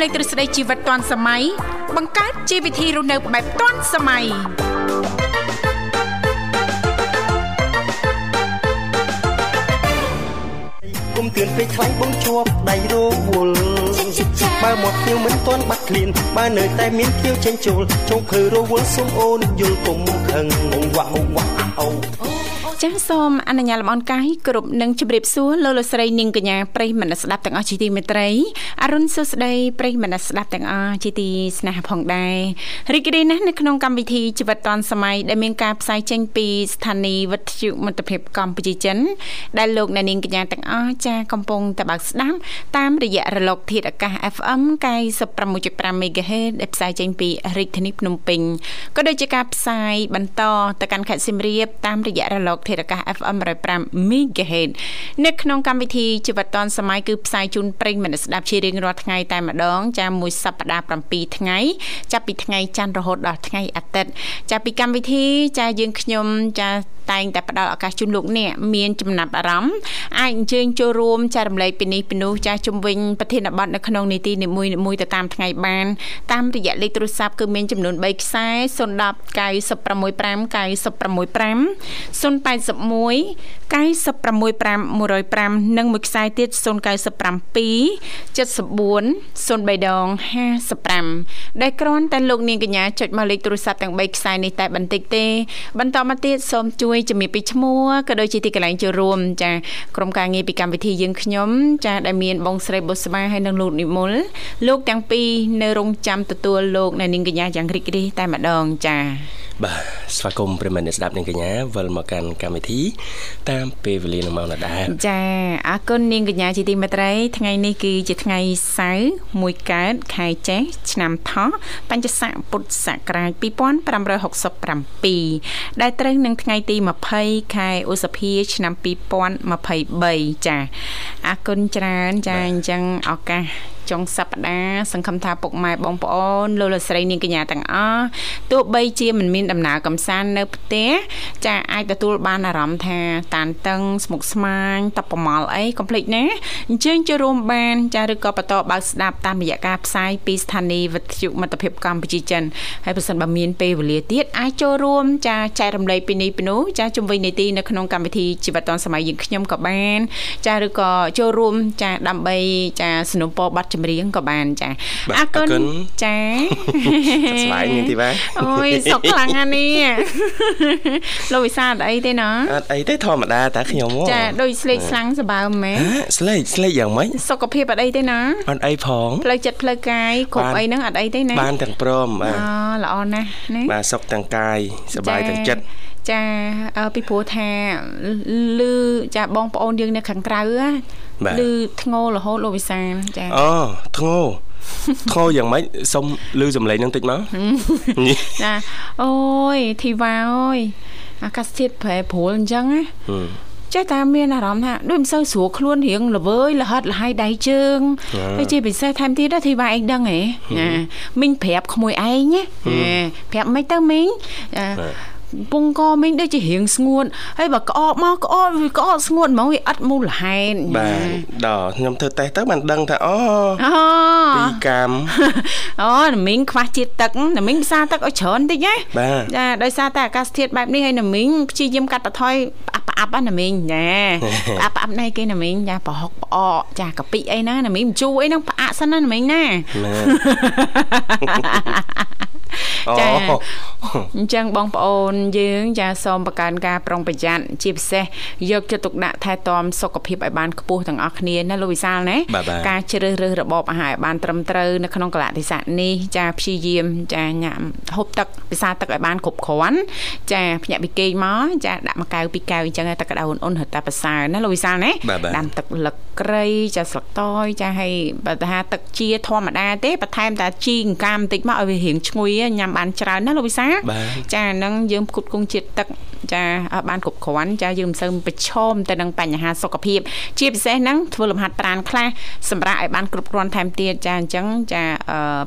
លេខទ្រឹស្ដីជីវិតឌွန်សម័យបង្កើតជីវវិធីរស់នៅបែបឌွန်សម័យគុំទឿនពេកខ្លាញ់បងជាប់ដៃរវល់បើមកភ្នៀវមិនទាន់បាត់ឃ្លានបើនៅតែមានភ្នៀវចេញចូលចុងភើរវល់សុំអូនយល់គុំខឹងអងវ៉ាអងវ៉ាអូ ចាសសូមអនុញ្ញាតលំអរកាយគ្រប់នឹងជម្រាបសួរលោកលោកស្រីនាងកញ្ញាប្រិយមិត្តស្ដាប់ទាំងអស់ជាទីមេត្រីអរុនសុស្ដីប្រិយមិត្តស្ដាប់ទាំងអស់ជាទីស្នេហាផងដែររីករាយណាស់នៅក្នុងកម្មវិធីជីវិតឌွန်សម័យដែលមានការផ្សាយចេញពីស្ថានីយ៍វិទ្យុមិត្តភាពកម្ពុជាចិនដែលលោកអ្នកនាងកញ្ញាទាំងអស់ចាកំពុងតបស្ដាប់តាមរយៈរលកធាតុអាកាស FM 96.5 MHz ដែលផ្សាយចេញពីរាជធានីភ្នំពេញក៏ដូចជាការផ្សាយបន្តទៅកាន់ខេត្តសៀមរាបតាមរយៈរលកធាតុអាកាស FM 105 MHz នៅក្នុងកម្មវិធីជីវិតឌွန်សម័យគឺផ្សាយជូនប្រិយមិត្តស្ដាប់ជារៀងរាល់ថ្ងៃតែម្ដងចាមួយសប្ដាហ៍7ថ្ងៃ ចាប់ពីថ្ងៃច័ន្ទរហូតដល់ថ្ងៃអាទិត្យចាប់ពីកម្មវិធីចាយើងខ្ញុំចាតែងតែផ្ដល់ឱកាសជូនលោកអ្នកមានចំណាប់អារម្មណ៍អាចអញ្ជើញចូលរួមចែករំលែកពីនេះពីនោះចាស់ជំវិញប្រធានបទនៅក្នុងនីតិនីមួយៗទៅតាមថ្ងៃបានតាមរយៈលេខទូរស័ព្ទគឺមានចំនួន3ខ្សែ010 965 965 081 965 105និងមួយខ្សែទៀត097 74 03ដង55ដែលគ្រាន់តែលោកនាងកញ្ញាចុចមកលេខទូរស័ព្ទទាំង3ខ្សែនេះតែបន្តិចទេ បន្តមកទៀតសូមជួយជំរាបពីឈ្មោះក៏ដូចជាទីកន្លែងចូលរួមចាក្រុមការងារពីកម្មវិធីយើងខ្ញុំចាដែលមានបងស្រីបុស្បាហើយនិងលោកនិមលលោកទាំងពីរនៅរងចាំទទួលលោកអ្នកនាងកញ្ញាយ៉ាងរីករាយតែម្ដងចាបាទស្វាគមន៍ប្រិមត្តអ្នកស្ដាប់នាងកញ្ញាវិលមកកាន់កម្មវិធីតាមពេលវេលានៅម៉ោងដដែលចាអរគុណនាងកញ្ញាជាទីមេត្រីថ្ងៃនេះគឺជាថ្ងៃសៅរ៍មួយកើតខែចេសឆ្នាំថោះបញ្ញស័កពុទ្ធសករាជ2567ដែលត្រូវនឹងថ្ងៃទី20ខែឧសភា ឆ្នាំ2023ចាអរគុណច្រើនចាអញ្ចឹងឱកាស ចុងសប្តាហ៍សង្ឃឹមថាពុកម៉ែបងប្អូនលោកលោកស្រីនាងកញ្ញាទាំងអស់ទោះបីជាមិនមានដំណើរកំសាន្តនៅផ្ទះចាអាចទទួលបានអារម្មណ៍ថាតានតឹងស្មុគស្មាញតបប្រមល់អីកុំភ្លេចណាអញ្ជើញចូលរួមបានចាឬក៏បន្តបើកស្ដាប់តាមរយៈការផ្សាយពីស្ថានីយ៍វិទ្យុមិត្តភាពកម្ពុជាចិនហើយប្រសិនបើមានពេលវេលាទៀតអាចចូលរួមចាចែករំលែកពីនេះពីនោះចាជំវិញនីតិនៅក្នុងកម្មវិធីជីវិតឌុនសម័យយើងខ្ញុំក៏បានចាឬក៏ចូលរួមចាដើម្បីចាสนับสนุนប័ណ្ណ ម្ចម្រៀងក៏បានចាអរគុណចាស្វាយនាងធីវ៉ាអូយសុខខ្លាំងណាស់នេះលោកវិសាអត់អីទេណាអត់អីទេធម្មតាតែខ្ញុំហ៎ចាដូចស្លេកស្លាំងសបើមែនស្លេកស្លេកយ៉ាងម៉េចសុខភាពអត់អីទេណាអត់អីផងផ្លូវចិត្តផ្លូវកាយគ្រប់អីហ្នឹងអត់អីទេណាបានទាំងព្រមបាទអូល្អណាស់ណាបាទសុខទាំងកាយសុបាយទាំងចិត្តចាពីព្រោះថាលឺចាបងប្អូនយើងនៅខាងក្រៅ លឺធ្ងោរហូតលោកវិសាលចាអូធ្ងោធ្ងោយ៉ាងម៉េចសុំលឺសំឡេងនឹងតិចមកចាអូយធីវ៉ាអើយអាកាសធាតុប្រែប្រួលអញ្ចឹងណាចេះតែមានអារម្មណ៍ថាដូចមិនសូវស្រួលខ្លួនរៀងល្វើយលហិតលហើយដៃជើងហើយជាពិសេសថែមទៀតធីវ៉ាឯងដឹងហ៎ណាមីងប្រាប់ក្មួយឯងណាប្រាប់មិនទៅមីង ពងកមីងដូចជារៀងស្ងួតហើយបើក្អកមកក្អកវាក្អកស្ងួតហ្មងវាអត់មូលហេតុបាទដល់ខ្ញុំធ្វើតេស្តទៅបានដឹងថាអូអូពីកម្មអូណាមីងខ្វះជាតិទឹកណាមីងផ្សារទឹកឲ្យច្រើនតិចណាចាដោយសារតែអាកាសធាតុបែបនេះហើយណាមីងព្យាយាមកាត់បន្ថយផ្អាប់ផ្អាប់ណាមីងចាផ្អាប់ផ្អាប់ណៃគេណាមីងចាប្រហុកផ្អកចាកាពិអីណាណាមីងជូរអីហ្នឹងផ្អាក់សិនណាណាមីងណា ចាអញ្ចឹងបងប្អូនយើងចាសូមបង្កើនការប្រុងប្រយ័ត្នជាពិសេសយកចិត្តទុកដាក់ថែទាំសុខភាពឲ្យបានខ្ពស់ទាំងអស់គ្នាណាលោកវិសាលណាការជ្រើសរើសរបបអាហារឲ្យបានត្រឹមត្រូវនៅក្នុងកលៈទេសៈនេះចាព្យាយាមចាញ៉ាំហូបទឹកពិសាទឹកឲ្យបានគ្រប់គ្រាន់ចាភ្ញាក់ពីគេងមកចាដាក់មកកៅពីកៅអញ្ចឹងទឹកក្តៅអ៊ុនៗរត់តែប្រសើរណាលោកវិសាលណាដាំទឹកលឹកក្រៃចាស្លឹកតយចាឲ្យបើថាទឹកជាធម្មតាទេបន្ថែមតែជីអង្កាមបន្តិចមកឲ្យវារៀងឈ្ងុយញ៉ាំបានច្រើនណាលោកវិសាចាហ្នឹងយើងផ្គត់ផ្គង់ជាតិទឹក ចាបានគ្រប់គ្រាន់ចាយើងមិនសូវប្រឈមទៅនឹងបញ្ហាសុខភាព ជាពិសេសហ្នឹងធ្វើលំហាត់ប្រាណខ្លះសម្រាប់ឲ្យបានគ្រប់គ្រាន់ថែមទៀតចាអញ្ចឹងចា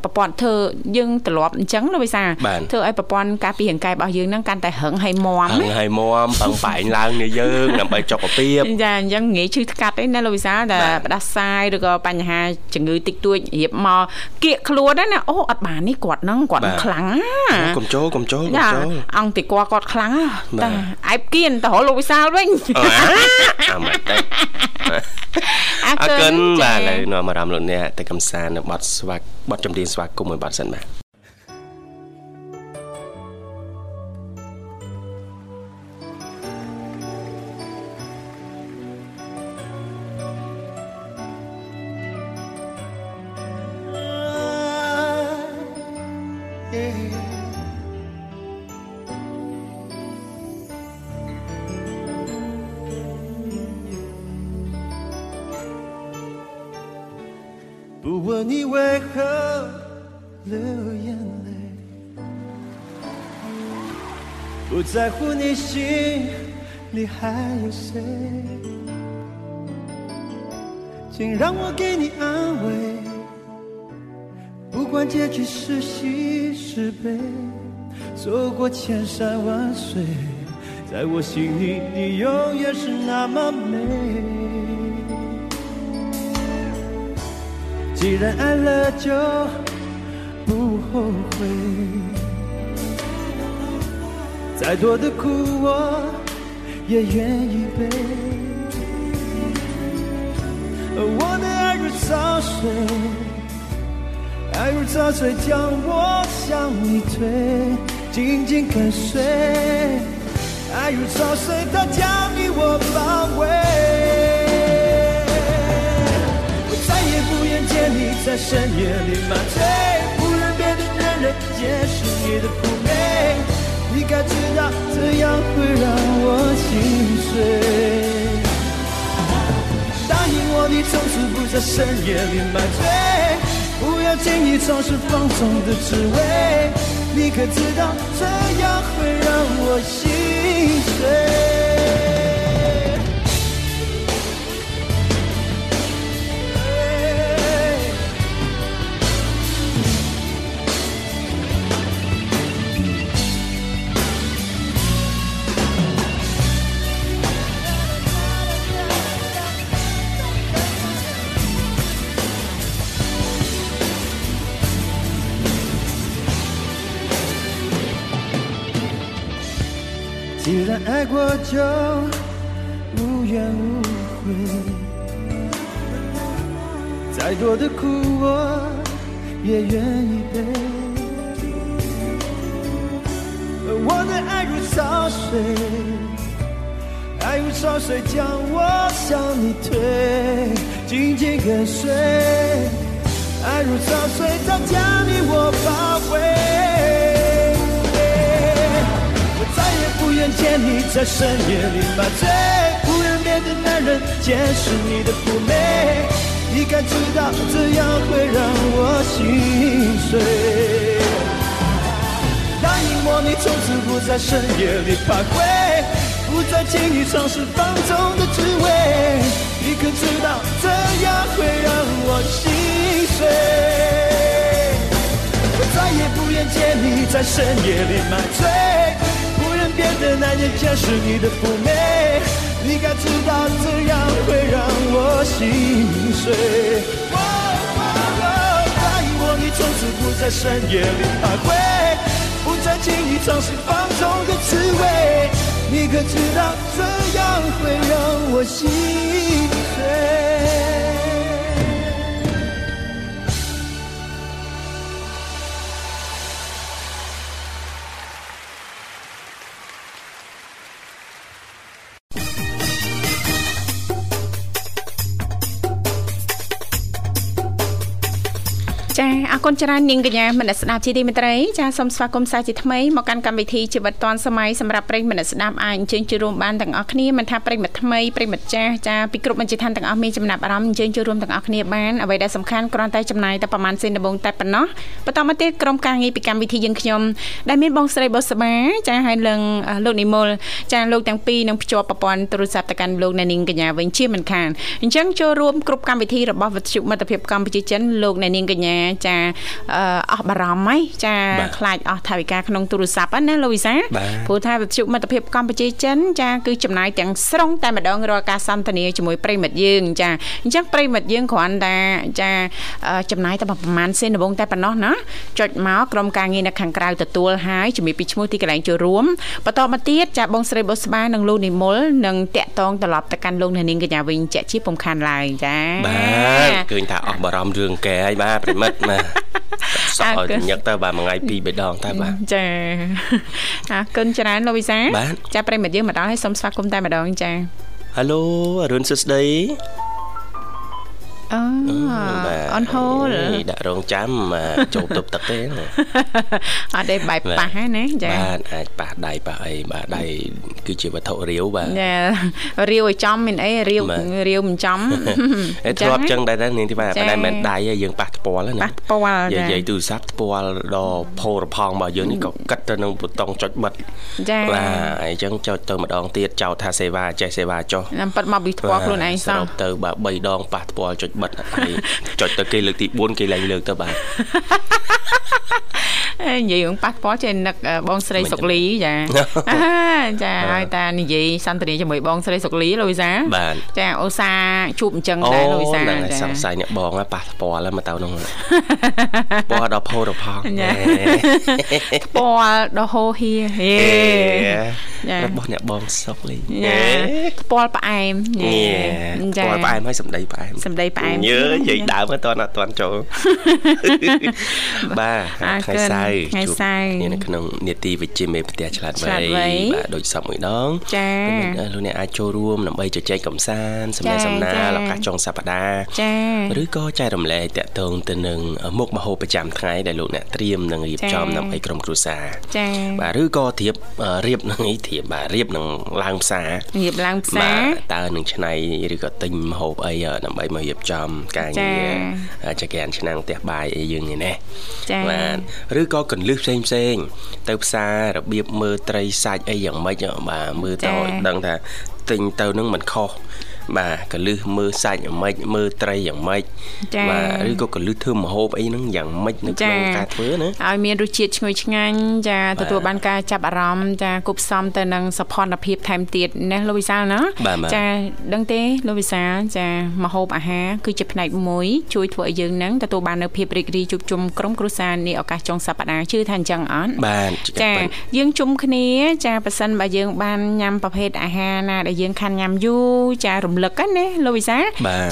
ប្រព័ន្ធធ្វើយើងទ្រលាប់អញ្ចឹងលោកវិសាធ្វើឲ្យប្រព័ន្ធការពាររាងកាយរបស់យើងហ្នឹងកាន់តែរឹងហើយមាំរឹងហើយមាំបឹងបែងឡើងនេះយើងដើម្បីចុកពីបចាអញ្ចឹងងាយឈឺថ្កាត់ឯណាលោកវិសាតែផ្ដាសាយឬក៏បញ្ហាជំងឺតិចតួចរៀបមកគៀកខ្លួនណាអូអត់បាននេះគាត់ហ្នឹងគាត់ខ្លាំងណាកុំចូលកុំចូលកុំចូលអង្គទីគាត់គាត់ខ្លាំងតែអែបគៀនទៅរកលោកវិសាលវិញអាមកតែអរគុណបាទឥឡូវនាំអារម្មណ៍លោកអ្នកទៅកំសាន្តនៅបទស្វាគបទចម្រៀងស្វាគមន៍មួយបទសិនបាទ 在乎你心里还有谁？请让我给你安慰，不管结局是喜是悲，走过千山万水，在我心里你永远是那么美。既然爱了就不后悔。再多的苦我也愿意背，我的爱如潮水，爱如潮水将我向你推，紧紧跟随，爱如潮水它将你我包围，我再也不愿见你在深夜里麻醉，不愿别的男人见识你的妩媚。你该知道，这样会让我心碎。答应我，你从此不在深夜里买醉，不要轻易尝试放纵的滋味。你可知道，这样会让我心碎。既然爱过，就无怨无悔。再多的苦，我也愿意背。我的爱如潮水，爱如潮水将我向你推，紧紧跟随。爱如潮水，它将你我包围。不愿见你在深夜里买醉，不愿别的男人见识你的妩媚。你该知道，这样会让我心碎。答应我，你从此不在深夜里徘徊，不再轻易尝试放纵的滋味。你可知道，这样会让我心碎。我再也不愿见你在深夜里买醉。别的男人见识你的妩媚，你该知道这样会让我心碎。答应我，你从此不在深夜里徘徊，不再轻易尝试放纵的滋味。你可知道这样会让我心碎？ គុណច្រើននាងកញ្ញាមនស្ដាប់ជាទីមេត្រីចាសូមស្វាគមន៍សាជាថ្មីមកកាន់កម្មវិធីជីវិតឌွန်សម័យសម្រាប់ប្រិយមិត្តស្ដាប់អាចអញ្ជើញចូលរួមបានទាំងអស់គ្នាមិនថាប្រិយមិត្តថ្មីប្រិយមិត្តចាស់ចាពីគ្រប់មជ្ឈដ្ឋានទាំងអស់មានចំណាប់អារម្មណ៍អញ្ជើញចូលរួមទាំងអស់គ្នាបានអ្វីដែលសំខាន់គ្រាន់តែចំណាយតែប្រហែលសេនដំបងតែប៉ុណ្ណោះបន្តមកទៀតក្រុមការងារពីកម្មវិធីយើងខ្ញុំដែលមានបងស្រីបុស្បាចាហើយនឹងលោកនិមលចាលោកទាំងពីរនឹងភ្ជាប់ប្រព័ន្ធទូរស័ព្ទទៅកាន់លោកអ្នកនាងកញ្ញាវិញជាមិនខានអញ្ចឹងចូលរួមគ្រប់កម្មវិធីរបស់វិទ្យុមិត្តភាពកម្ពុជាចិនលោកអ្នកនាងកញ្ញាចាអស់បារម្ភហីចាខ្លាចអស់ថវិកាក្នុងទូរស័ព្ទណាលោកវិសាព្រោះថាវិទ្យុមិត្តភាពកម្ពុជាចិនចាគឺចំណាយទាំងស្រុងតែម្ដងរាល់ការសន្ទនាជាមួយប្រិមិត្តយើងចាអញ្ចឹងប្រិមិត្តយើងគ្រាន់តែចាចំណាយតែប្រហែលសេនដំបងតែប៉ុណ្ណោះណាចុចមកក្រុមការងារនៅខាងក្រៅទទួលហើយជំរាបពីឈ្មោះទីកន្លែងចូលរួមបន្តមកទៀតចាបងស្រីបុស្បានិងលោកនិមលនឹងតាក់តងត្រឡប់ទៅកាន់លោកអ្នកនាងកញ្ញាវិញជាក់ជាពំខានឡើយចាបាទឃើញថាអស់បារម្ភរឿងកែហើយបាទប្រិមិត្តបាទ សក់ឲ្យញឹកទៅបាទមួយថ្ងៃពីរបីដងទៅបាទចាអរគុណច្រើនលោកវិសាចាប្រិមិត្តយើងមកដល់ហើយសូមស្វាគមន៍តែម្ដងចាហៅឡូអរុនសួស្ដី អូអនហូលដាក់រងចាំចូលទប់ទឹកទេអត់ទេបែបប៉ះហ្នឹងណាចាបាទអាចប៉ះដៃប៉ះអីបាទដៃគឺជាវត្ថុរាវបាទចារាវឲ្យចំមានអីរាវរាវមិនចំអេធ្លាប់ចឹងដែរនាងទីបាទតែមិនដៃយើងប៉ះថ្ពាល់ណាប៉ះថ្ពាល់ចានិយាយទូរស័ព្ទថ្ពាល់ដល់ផោរផងរបស់យើងនេះក៏គិតទៅនឹងប៊ូតុងចុចបិទចាបាទអញ្ចឹងចុចទៅម្ដងទៀតចោទថាសេវាចេះសេវាចុះប៉ិតមកពីថ្ពាល់ខ្លួនឯងសោះទៅបាទ3ដងប៉ះថ្ពាល់ចុចបិទហើយចុចទៅគេលើកទី4គេឡើងលើកទៅបាទ និយាយរឿងប៉ះពាល់ចេះនឹកបងស្រីសុកលីចាចាហើយតានិយាយសន្ទនាជាមួយបងស្រីសុកលីលូវីសាចាអូសាជួបអញ្ចឹងដែរលូវីសាចាសង្ស័យអ្នកបងប៉ះពាល់មកទៅនោះពណ៌ដល់ផោរផងពណ៌ដល់ហូហៀហេរបស់អ្នកបងសុកលីពណ៌ផ្អែមចាពណ៌ផ្អែមហើយសម្ដីផ្អែមសម្ដីផ្អែមយើនិយាយដើមអត់ទាន់អត់ទាន់ចូលបាទថ្ងៃសៅរ៍ថ្ងៃសៅរ៍នៅក្នុងនេតិវិជ្ជាមេផ្ទះឆ្លាតវៃបាទដូចសពមួយដងចា៎លោកអ្នកអាចចូលរួមដើម្បីជជែកកម្សាន្តសម្ដែងសម្ណាលឱកាសចុងសប្តាហ៍ចា៎ឬក៏ចែករំលែកតាក់ទងទៅនឹងមុខម្ហូបប្រចាំថ្ងៃដែលលោកអ្នកត្រៀមនឹងរៀបចំដើម្បីក្រុមគ្រួសារចា៎បាទឬក៏ធៀបរៀបនឹងអីធៀបបាទរៀបនឹងឡើងផ្សាររៀបឡើងផ្សារតើនឹងឆ្នៃឬក៏ទិញម្ហូបអីដើម្បីមករៀបចំការងារចក្រានឆ្នាំងផ្ទះបាយអីយើងនេះណាចា៎បាទឬក៏កន្លឹះផ្សេងផ្សេងទៅផ្សាររបៀបមើលត្រីសាច់អីយ៉ាងម៉េចបាទមើលទៅឲ្យដឹងថាទិញទៅនឹងមិនខុស បាទកលឹះមើលសាច់យ៉ាងម៉េចមើលត្រីយ៉ាងម៉េចបាទឬក៏កលឹះធ្វើម្ហូបអីហ្នឹងយ៉ាងម៉េចនៅក្នុងការធ្វើណាឲ្យមានរសជាតិឈ្ងុយឆ្ងាញ់ចាទទួលបានការចាប់អារម្មណ៍ចាគប់ផ្សំទៅនឹងសភនភាពថែមទៀតណាលោកវិសាលណាចាដឹងទេលោកវិសាលចាម្ហូបអាហារគឺជាផ្នែកមួយជួយធ្វើឲ្យយើងនឹងទទួលបាននូវភាពរីករាយជួបជុំក្រុមគ្រួសារនេះឱកាសចុងសប្តាហ៍ជឿថាអញ្ចឹងអត់បាទចាយើងជុំគ្នា ចាប៉ះសិនបើយើងបានញ៉ាំប្រភេទអាហារណាដែលយើងខាន់ញ៉ាំយូរចារំលឹកណាលោកវិសា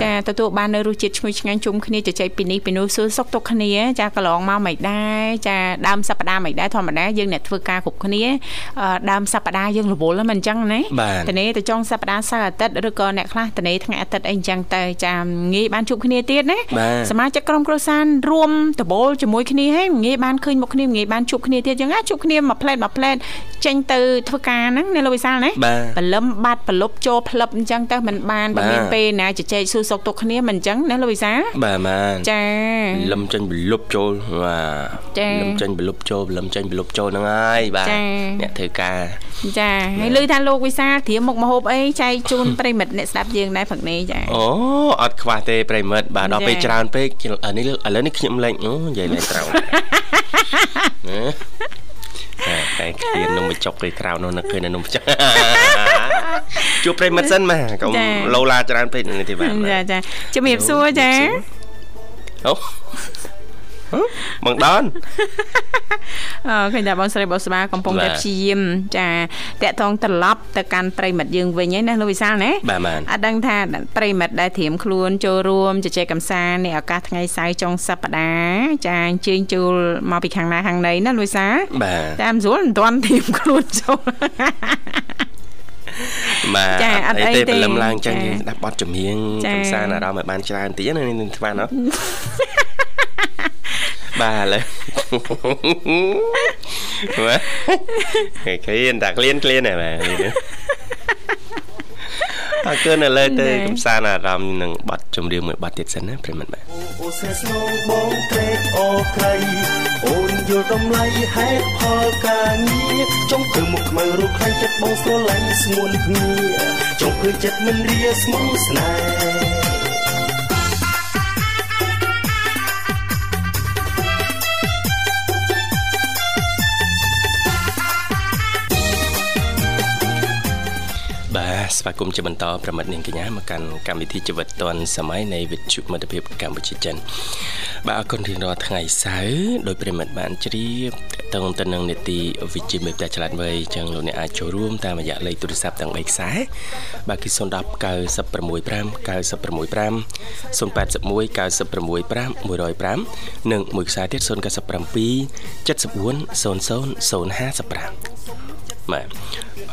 ចាទទួលបាននៅរសជាតិឈ្ងុយឆ្ងាញ់ជុំគ្នាជជែកពីនេះពីនោះសួរសុខទុក្ខគ្នាចាកន្លងមកមិនដែរចាដើមសប្តាហ៍មិនដែរធម្មតាយើងអ្នកធ្វើការគ្រប់គ្នាដើមសប្តាហ៍យើងរវល់មិនអញ្ចឹងណាតនេះទៅចុងសប្តាហ៍សៅរ៍អាទិត្យឬក៏អ្នកខ្លះតនេះថ្ងៃអាទិត្យអីអញ្ចឹងទៅចាងាយបានជួបគ្នាទៀតណាសមាជិកក្រុមគ្រួសាររួមដបូលជាមួយគ្នាហើយងាយបានឃើញមុខគ្នាងាយបានជួបគ្នាទៀតអញ្ចឹងជួបគ្នាមួយផ្លែតមួយផ្លែតចេញទៅធ្វើការហ្នឹងណាលោកវិសាលណាបលឹមបាត់ប្រលប់ចូលផ្លឹបអញ្ចឹងទៅមិនបានបើមានពេលណាជជែកសួរសុខទុក្ខគ្នាមិនអញ្ចឹងណាលោកវិសាបាទបាទចាលឹមចេញប្រលប់ចូលបាទលឹមចេញប្រលប់ចូលលឹមចេញប្រលប់ចូលហ្នឹងហើយបាទអ្នកធ្វើការចាហើយឮថាលោកវិសាត្រៀមមុខម្ហូបអីចែកជូនប្រិមិត្តអ្នកស្ដាប់យើងដែរព្រឹកនេះចាអូអត់ខ្វះទេប្រិមិត្តបាទដល់ពេលច្រើនពេកនេះឥឡូវនេះខ្ញុំលេងអូនិយាយលេងត្រូវ តែឃ្លាននំបញ្ចុកគេក្រៅនោះនឹកឃើញនំបញ្ចុកជួបប្រិមិត្តសិនមកកុំលោឡាច្រើនពេកនេះទេបាទចាចាជំរាបសួរចាអូ បងដនអឺឃើញតែបងស្រីបុស្បាកំពុងតែព្យាយាមចាតាក់ទងត្រឡប់ទៅកាន់ប្រិមិត្តយើងវិញហ្នឹងណាលោកវិសាលណាអត់ដឹងថាប្រិមិត្តដែលត្រៀមខ្លួនចូលរួមជជែកកម្សាន្តในឱកាសថ្ងៃសៅរ៍ចុងសប្តាហ៍ចាអញ្ជើញចូលមកពីខាងណាខាងណីណាលោកវិសាលតាមស្រួលមិនទាន់ត្រៀមខ្លួនចូលបាទចាអត់អីទេព្រលឹមឡើងចឹងយើងស្ដាប់បទចម្រៀងកំសាន្តអារម្មណ៍ឲ្យបានច្រើនតិចណានេះស្មានអត់ បាទឥឡូវបាទឃ្លៀនតាឃ្លៀនឃ្លៀនហ្នឹងបាទអរគុណឥឡូវទៅកំសាន្តអារម្មណ៍នឹងបទចម្រៀងមួយបទទៀតសិនណាប្រិមត្តបាទអូស្រែស្នងបងត្រេកអរក្រៃអូនយល់តម្លៃហេតុផលការងារចង់ធ្វើមុខខ្មៅរូបខ្លាញ់ចិត្តបងស្រឡាញ់ស្ងួនគ្នាចង់ធ្វើចិត្តមិនរាស្មងស្នេហ៍ ស្វាគមន៍ជាបន្តប្រមិត្តនាងកញ្ញាមកកាន់កម្មវិធីជីវិតឌွန်សម័យនៃវិទ្យុមិត្តភាពកម្ពុជាចិនបាទអរគុណរៀងរាល់ថ្ងៃសៅរ៍ដោយប្រិមិត្តបានជ្រាបតងទៅនឹងនេតិវិជ្ជាមេផ្ទះឆ្លាតវៃចឹងលោកអ្នកអាចចូលរួមតាមរយៈលេខទូរស័ព្ទទាំង3ខ្សែបាទគឺ010 965 965 081 965 105និងមួយខ្សែទៀត097 74 00 055 បាទ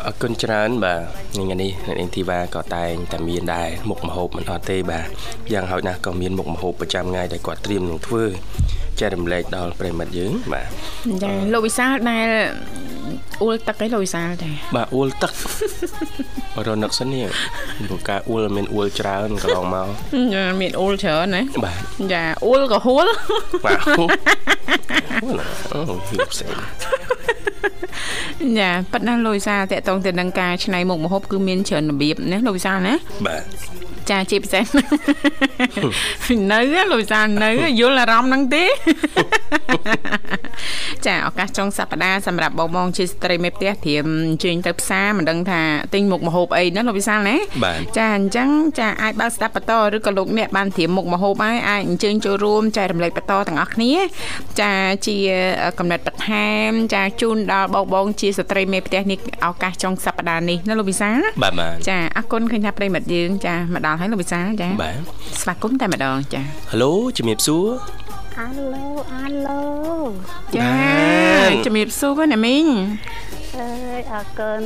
អរគុណច្រើនបាទថ្ងៃនេះអ្នកនាងធីវ៉ាក៏តែងតែមានដែរមុខម្ហូបមិនអត់ទេបាទយ៉ាងហោចណាស់ក៏មានមុខម្ហូបប្រចាំថ្ងៃដែលគាត់ត្រៀមនឹងធ្វើចែករំលែកដល់ប្រិមិត្តយើងបាទចាលោកវិសាលដែលអ៊ូលទឹកឯងលោកវិសាលចាបាទអ៊ូលទឹករនឹកសិននេះព្រោះការអ៊ូលមានអ៊ូលច្រើនកន្លងមកចាមានអ៊ូលច្រើនណាបាទចាអ៊ូលក៏ហួលបាទអូហ៊ីផ្សេង ចាប៉ិតណាលោកវិសាតកតងទៅនឹងការឆ្នៃមុខម្ហូបគឺមានច្រើនរបៀបណាលោកវិសាណាបាទ ចាជាពិសេសនៅលោកវិសានៅយល់អារម្មណ៍ហ្នឹងទេចាឱកាសចុងសប្តាហ៍សម្រាប់បងបងជាស្ត្រីមេផ្ទះត្រៀមអញ្ជើញទៅផ្សារមិនដឹងថាទិញមុខម្ហូបអីណាលោកវិសាលណាចាអញ្ចឹងចាអាចបើកស្ដាប់បន្តឬក៏លោកអ្នកបានត្រៀមមុខម្ហូបហើយអាចអញ្ជើញចូលរួមចែករំលែកបន្តទាំងអស់គ្នាចាជាកំណត់បន្ថែមចាជូនដល់បងបងជាស្ត្រីមេផ្ទះនេះឱកាសចុងសប្តាហ៍នេះណាលោកវិសាលបាទចាអរគុណឃើញថាប្រិមិត្តយើងចាមកដល់ហើយលោកវិសាលចាបាទស្វាគមន៍តែម្ដងចាហៅឡូជំរាបសួរអាឡូអាឡូចាជំរាបសួរណាមីងអើយអរគុណ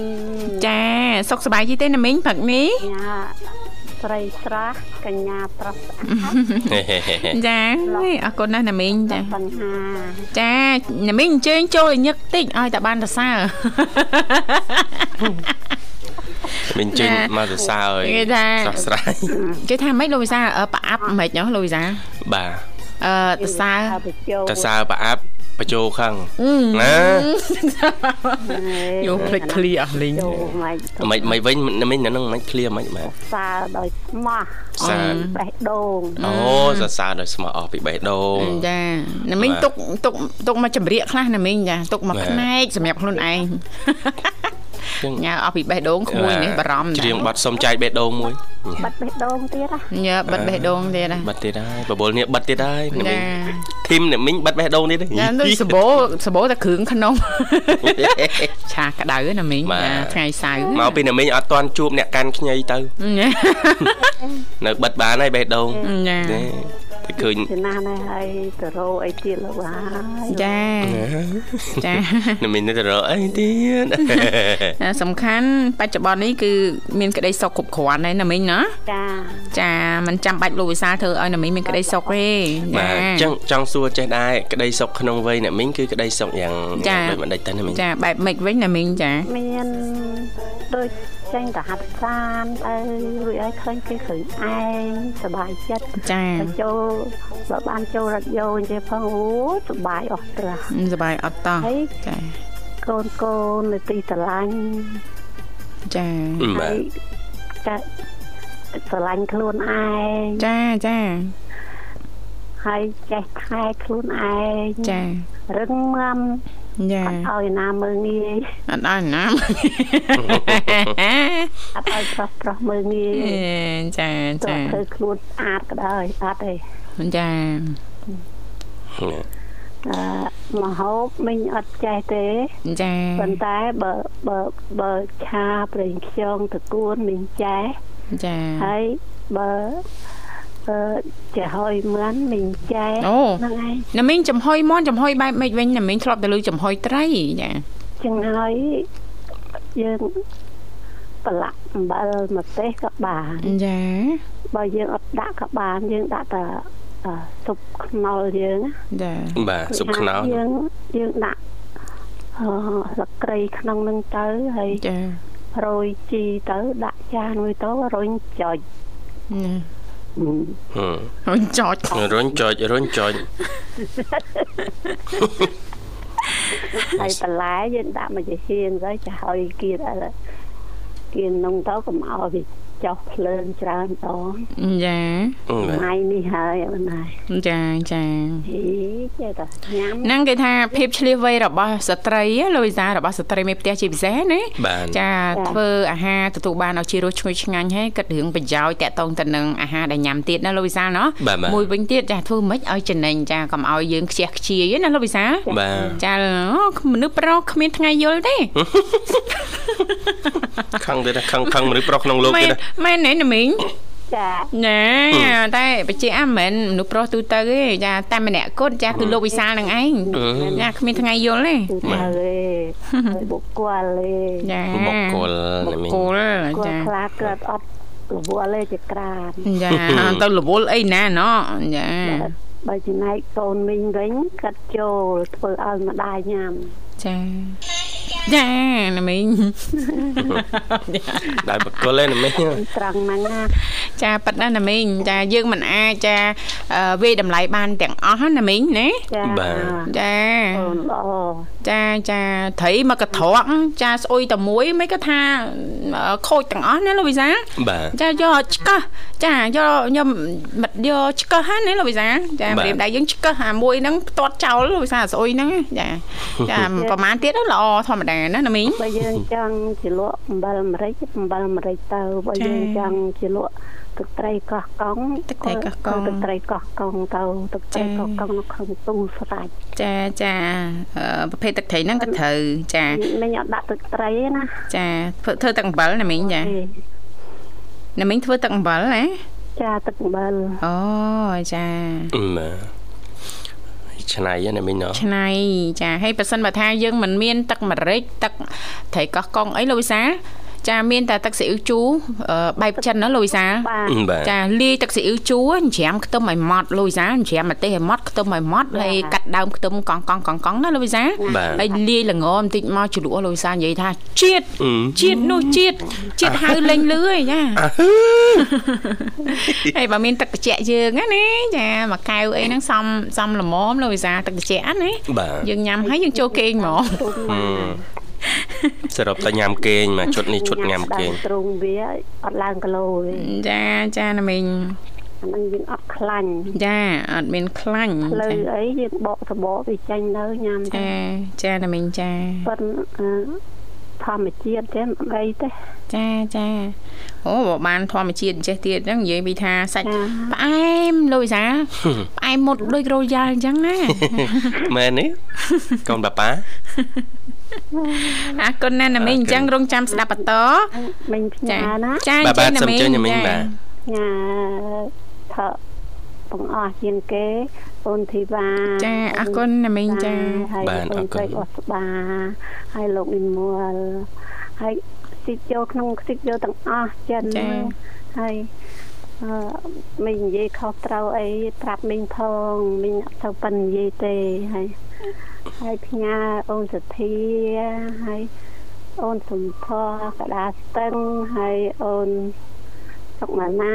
ចាសុខសប្បាយទេណាមីងព្រឹកនេះចាស្រីស្រះកញ្ញាប្រុសស្អាតចាអរគុណណាស់ណាមីងចាបញ្ហាចាណាមីងអញ្ជើញចូលឲ្យញឹកតិចឲ្យតែបានសរសើរ មិញចេញមកសរសើរគេថាស្រស់ស្រាយគេថាម៉េចលោកវិសាប្រអាប់ម៉េចលោកវិសាបាទអឺតសើតសើប្រអាប់បជោខឹងណាយោភ្លេចឃ្លីអស់លីងមិនមិនវិញមិញហ្នឹងមិនឃ្លីមិនបាទសើដោយស្មោះសើបេះដូងអូសរសើរដោយស្មោះអស់ពីបេះដូងចាណាមិញទុកទុកទុកមកចម្រៀកខ្លះណាមិញចាទុកមកផ្នែកសម្រាប់ខ្លួនឯង ញ៉ាអស់ពីបេះដូងក្មួយនេះបារម្ភច្រៀងបាត់សុំចាយបេះដូងមួយបាត់បេះដូងទៀតញ៉ាបាត់បេះដូងទៀតបាត់ទៀតហើយបបលនេះបាត់ទៀតហើយធីមអ្នកមីងបាត់បេះដូងទៀតញ៉ាដូចសបោសបោតែគ្រឿងក្នុងឆាក្តៅណាមីងថ្ងៃសៅរ៍មកពីអ្នកមីងអត់ទាន់ជួបអ្នកកាន់ខ្ញីទៅនៅបិទបានហើយបេះដូងចា តែឃើញចំណាស់ណាស់ហើយទៅរកអីទៀតលោកហើយចាចានឹងមានទៅរកអីទៀតសំខាន់បច្ចុប្បន្ននេះគឺមានក្តីសុខគ្រប់គ្រាន់ហើយណាមីងណាចាចាมันចាំបាច់លោកវិសាលធ្វើឲ្យណាមីងមានក្តីសុខទេបាទអញ្ចឹងចង់សួរចេះដែរក្តីសុខក្នុងវ័យអ្នកមីងគឺក្តីសុខយ៉ាងដូចមិនដេចទៅណាមីងចាបែបម៉េចវិញណាមីងចាមានដូច ចេញទៅហាត់ប្រាណទៅរួចឲ្យឃើញគេឃើញឯងសบายចិត្តចាចូលបើបានចូលរថយន្តទេផងអូសบายអស់ត្រាស់សบายអត់តោះចាកូនកូននៅទីស្រឡាញ់ចាហើយចាស្រឡាញ់ខ្លួនឯងចាចាហើយចេះខែខ្លួនឯងចារឹងមាំ ចាអត់ឲ្យណាមើងងាយអត់ឲ្យណាអត់ឲ្យប្រុសប្រុសមើងងាយចាចាធ្វើខ្លួនស្អាតក៏ដោយអត់ទេចាអឺមហូបមិញអត់ចេះទេចាប៉ុន្តែបើបើបើឆាប្រេងខ្យងតកួនមិញចេះចាហើយបើអឺ ចាហុយមន់មីងចែហ្នឹងឯងណាមីងចំហុយមន់ចំហុយបែបម៉េចវិញណាមីងធ្លាប់ទៅលើចំហុយត្រីចាចឹងហើយយើងប្រឡាក់អំបិលម្ទេសក៏បានចាបើយើងអត់ដាក់ក៏បានយើងដាក់តែស៊ុបខ្នុរយើងចាបាទស៊ុបខ្នុរយើងយើងដាក់អឺស្លឹកគ្រៃក្នុងនឹងទៅហើយចារោយជីទៅដាក់ចានមួយទៅរុញចុចហឹ មអូនចោចរុញចុចរុញចុចហើយបន្លែយើងដាក់មកជាហៀងទៅចាហើយគៀនអីគៀននំទៅកុំឲ្យវា ចុះភ្លើងច្រើនដងចាបាទថ្ងៃនេះហើយអូនហើយចាចាហីចេះតែញ៉ាំហ្នឹងគេថាភាពឆ្លៀសវៃរបស់ស្ត្រីហ៎លោកវិសារបស់ស្ត្រីមេផ្ទះជាពិសេសណាបាទចាធ្វើអាហារទទួលបានឲ្យជារសឈ្ងុយឆ្ងាញ់ហើយគិតរឿងប្រយោជន៍តាក់ទងទៅនឹងអាហារដែលញ៉ាំទៀតណាលោកវិសាលណោះបាទបាទមួយវិញទៀតចាធ្វើម៉េចឲ្យចំណេញចាកុំឲ្យយើងខ្ជះខ្ជាយណាលោកវិសាលបាទចាអូមនុស្សប្រុសគ្មានថ្ងៃយល់ទេខឹងទៀតណាខឹងខឹងមនុស្សប្រុសក្នុងលោកមែទៀតនណាមែនទេណាមីងចាណែតែបច្ចេកអាមិនមនុស្សប្រុសទូទៅទេចាតែម្នាក់គត់ចាគឺលោកវិសាលនឹងឯងចាគ្មានថ្ងៃយល់ទេទូទៅទេហើយបុគ្គលទេចាបុគ្គលបុណាមីគ្គលគាត់ចាខ្លះគាត់អត់រវល់ទេជាក្រានចាទៅរវល់អីណាណោះចាបើចំណែកកូនមីងវិញកាត់ចូលធ្វើឲ្យម្ដាយញ៉ាំចា ចាណាមីងដែលបុគ្គលឯណាមីត្រង់ហ្នឹងណាចាប៉ិតណាណាមីងចាយើងមិនអាចចាអឺវាយតម្លៃបានទាំងអស់ណាមីងណាចាបាទចាអូនល្អចាចាត្រីមកកត្រកចាស្អុយតែមួយមិនក៏ថាអឺខូចទាំងអស់ណាលោកវិសាបាទចាយកឆ្កឹះចាយកខ្ញុំមិនយកឆ្កឹះហ្នឹងណាលោកវិសាចាបាទម្រាមដៃយើងឆ្កឹះអាមួយហ្នឹងផ្ទាត់ចោលលោកវិសាស្អុយហ្នឹងចាចាប្រហែលទៀតទៅល្អធម្មតាណាណាមីងបើយើងចង់ជាលក់អំបិលអាមេរិកអំបិលអាមេរិកទៅបើចា៎យើងចង់ជាលក់ទឹកត្រីកោះកុងទឹកត្រីកោះកុងទឹកត្រីកោះកុងទៅទឹកត្រីចា៎កោះកុងនៅក្នុងទូស្រាច់ចាចាអឺប្រភេទទឹកត្រីហ្នឹងក៏ត្រូវចាមិញអត់ដាក់ទឹកត្រីទេណាចាធ្វើធ្វើទឹកអំបិលណាមីងចាទេណាមីងធ្វើទឹកអំបិលណាចាទឹកអំបិលអូចាបាទ ឆ្នៃណាមីណោះឆ្នៃចាហើយប៉ះសិនបើថាយើងមិនមាន ទឹកម្រេចទឹកត្រីកោះកុងអីលោកវិសា ចាមានតែទឹកស៊ីអ៊ីវជូរអឺបែបចិនណាលោកវិសាបាទបាទចាលាយទឹកស៊ីអ៊ីវជូរច្រាមខ្ទឹមឲ្យម៉ត់លោកវិសាច្រាមម្ទេសឲ្យម៉ត់ខ្ទឹមឲ្យម៉ត់ហើយកាត់ដើមខ្ទឹមកង់កង់កង់កង់ណាលោកវិសាបាទហើយលាយល្ងបន្តិចមកជ្រក់លោកវិសានិយាយថាជាតិអឺជាតិនោះជាតិជាតិហៅលេងលឺឯចាហើយបើមានទឹកត្រជាក់យើងណាណាចាមួយកែវអីហ្នឹងសំសំល្មមលោកវិសាទឹកត្រជាក់ណាបាទយើងញ៉ាំហើយយើងចូលគេងហ្មងទុំហឹណាម សរុបតែញ៉ាំគេងមកឈុតនេះឈុតញ៉ាំគេងទ្រង់វាអត់ឡើងគីឡូទេចាចាណាមីងអាហ្នឹងយើងអត់ខ្លាញ់ចាអត់មានខ្លាញ់លើចាអីយើងបកសបកវាចេញទៅញ៉ាំទៅចាចាណាមីងចាប៉ុនអឺធម្មជាតិទេមិនអីទេចាចាអូបើបានធម្មជាតិចេះទៀតហ្នឹងនិយាយពីថាសាច់ចាផ្អែមលុយសាផ្អែមមុតដូចរោយ៉ាល់អញ្ចឹងណាមែនទេកូនបាប៉ា អរគុណណាស់ណាមីងអញ្ចឹងរងចាំស្ដាប់បន្តមិញផ្ញើចាណាចាបាទបាទណាសូមមីងអញ្ជើញណាមីងបាទញ៉ាថើបងអស់ជាងគេអូនធីវ៉ាចាអរគុណណាមីងចាហើយបាទអូអនរគុណស្រីអស្បាហើយលោកនិមលហើយស៊ីចូលក្នុងស៊ីចូលទាំងអស់ចិនចាហើយអឺ មីងនិយាយខុសត្រូវអីប្រាប់មីងផងមីងអត់ទៅប៉ិននិយាយទេហើយហើយផ្ញើអូនសទ្ធាហើយអូនសំផកដាស្ទឹងហើយអូនសុកម៉ាណា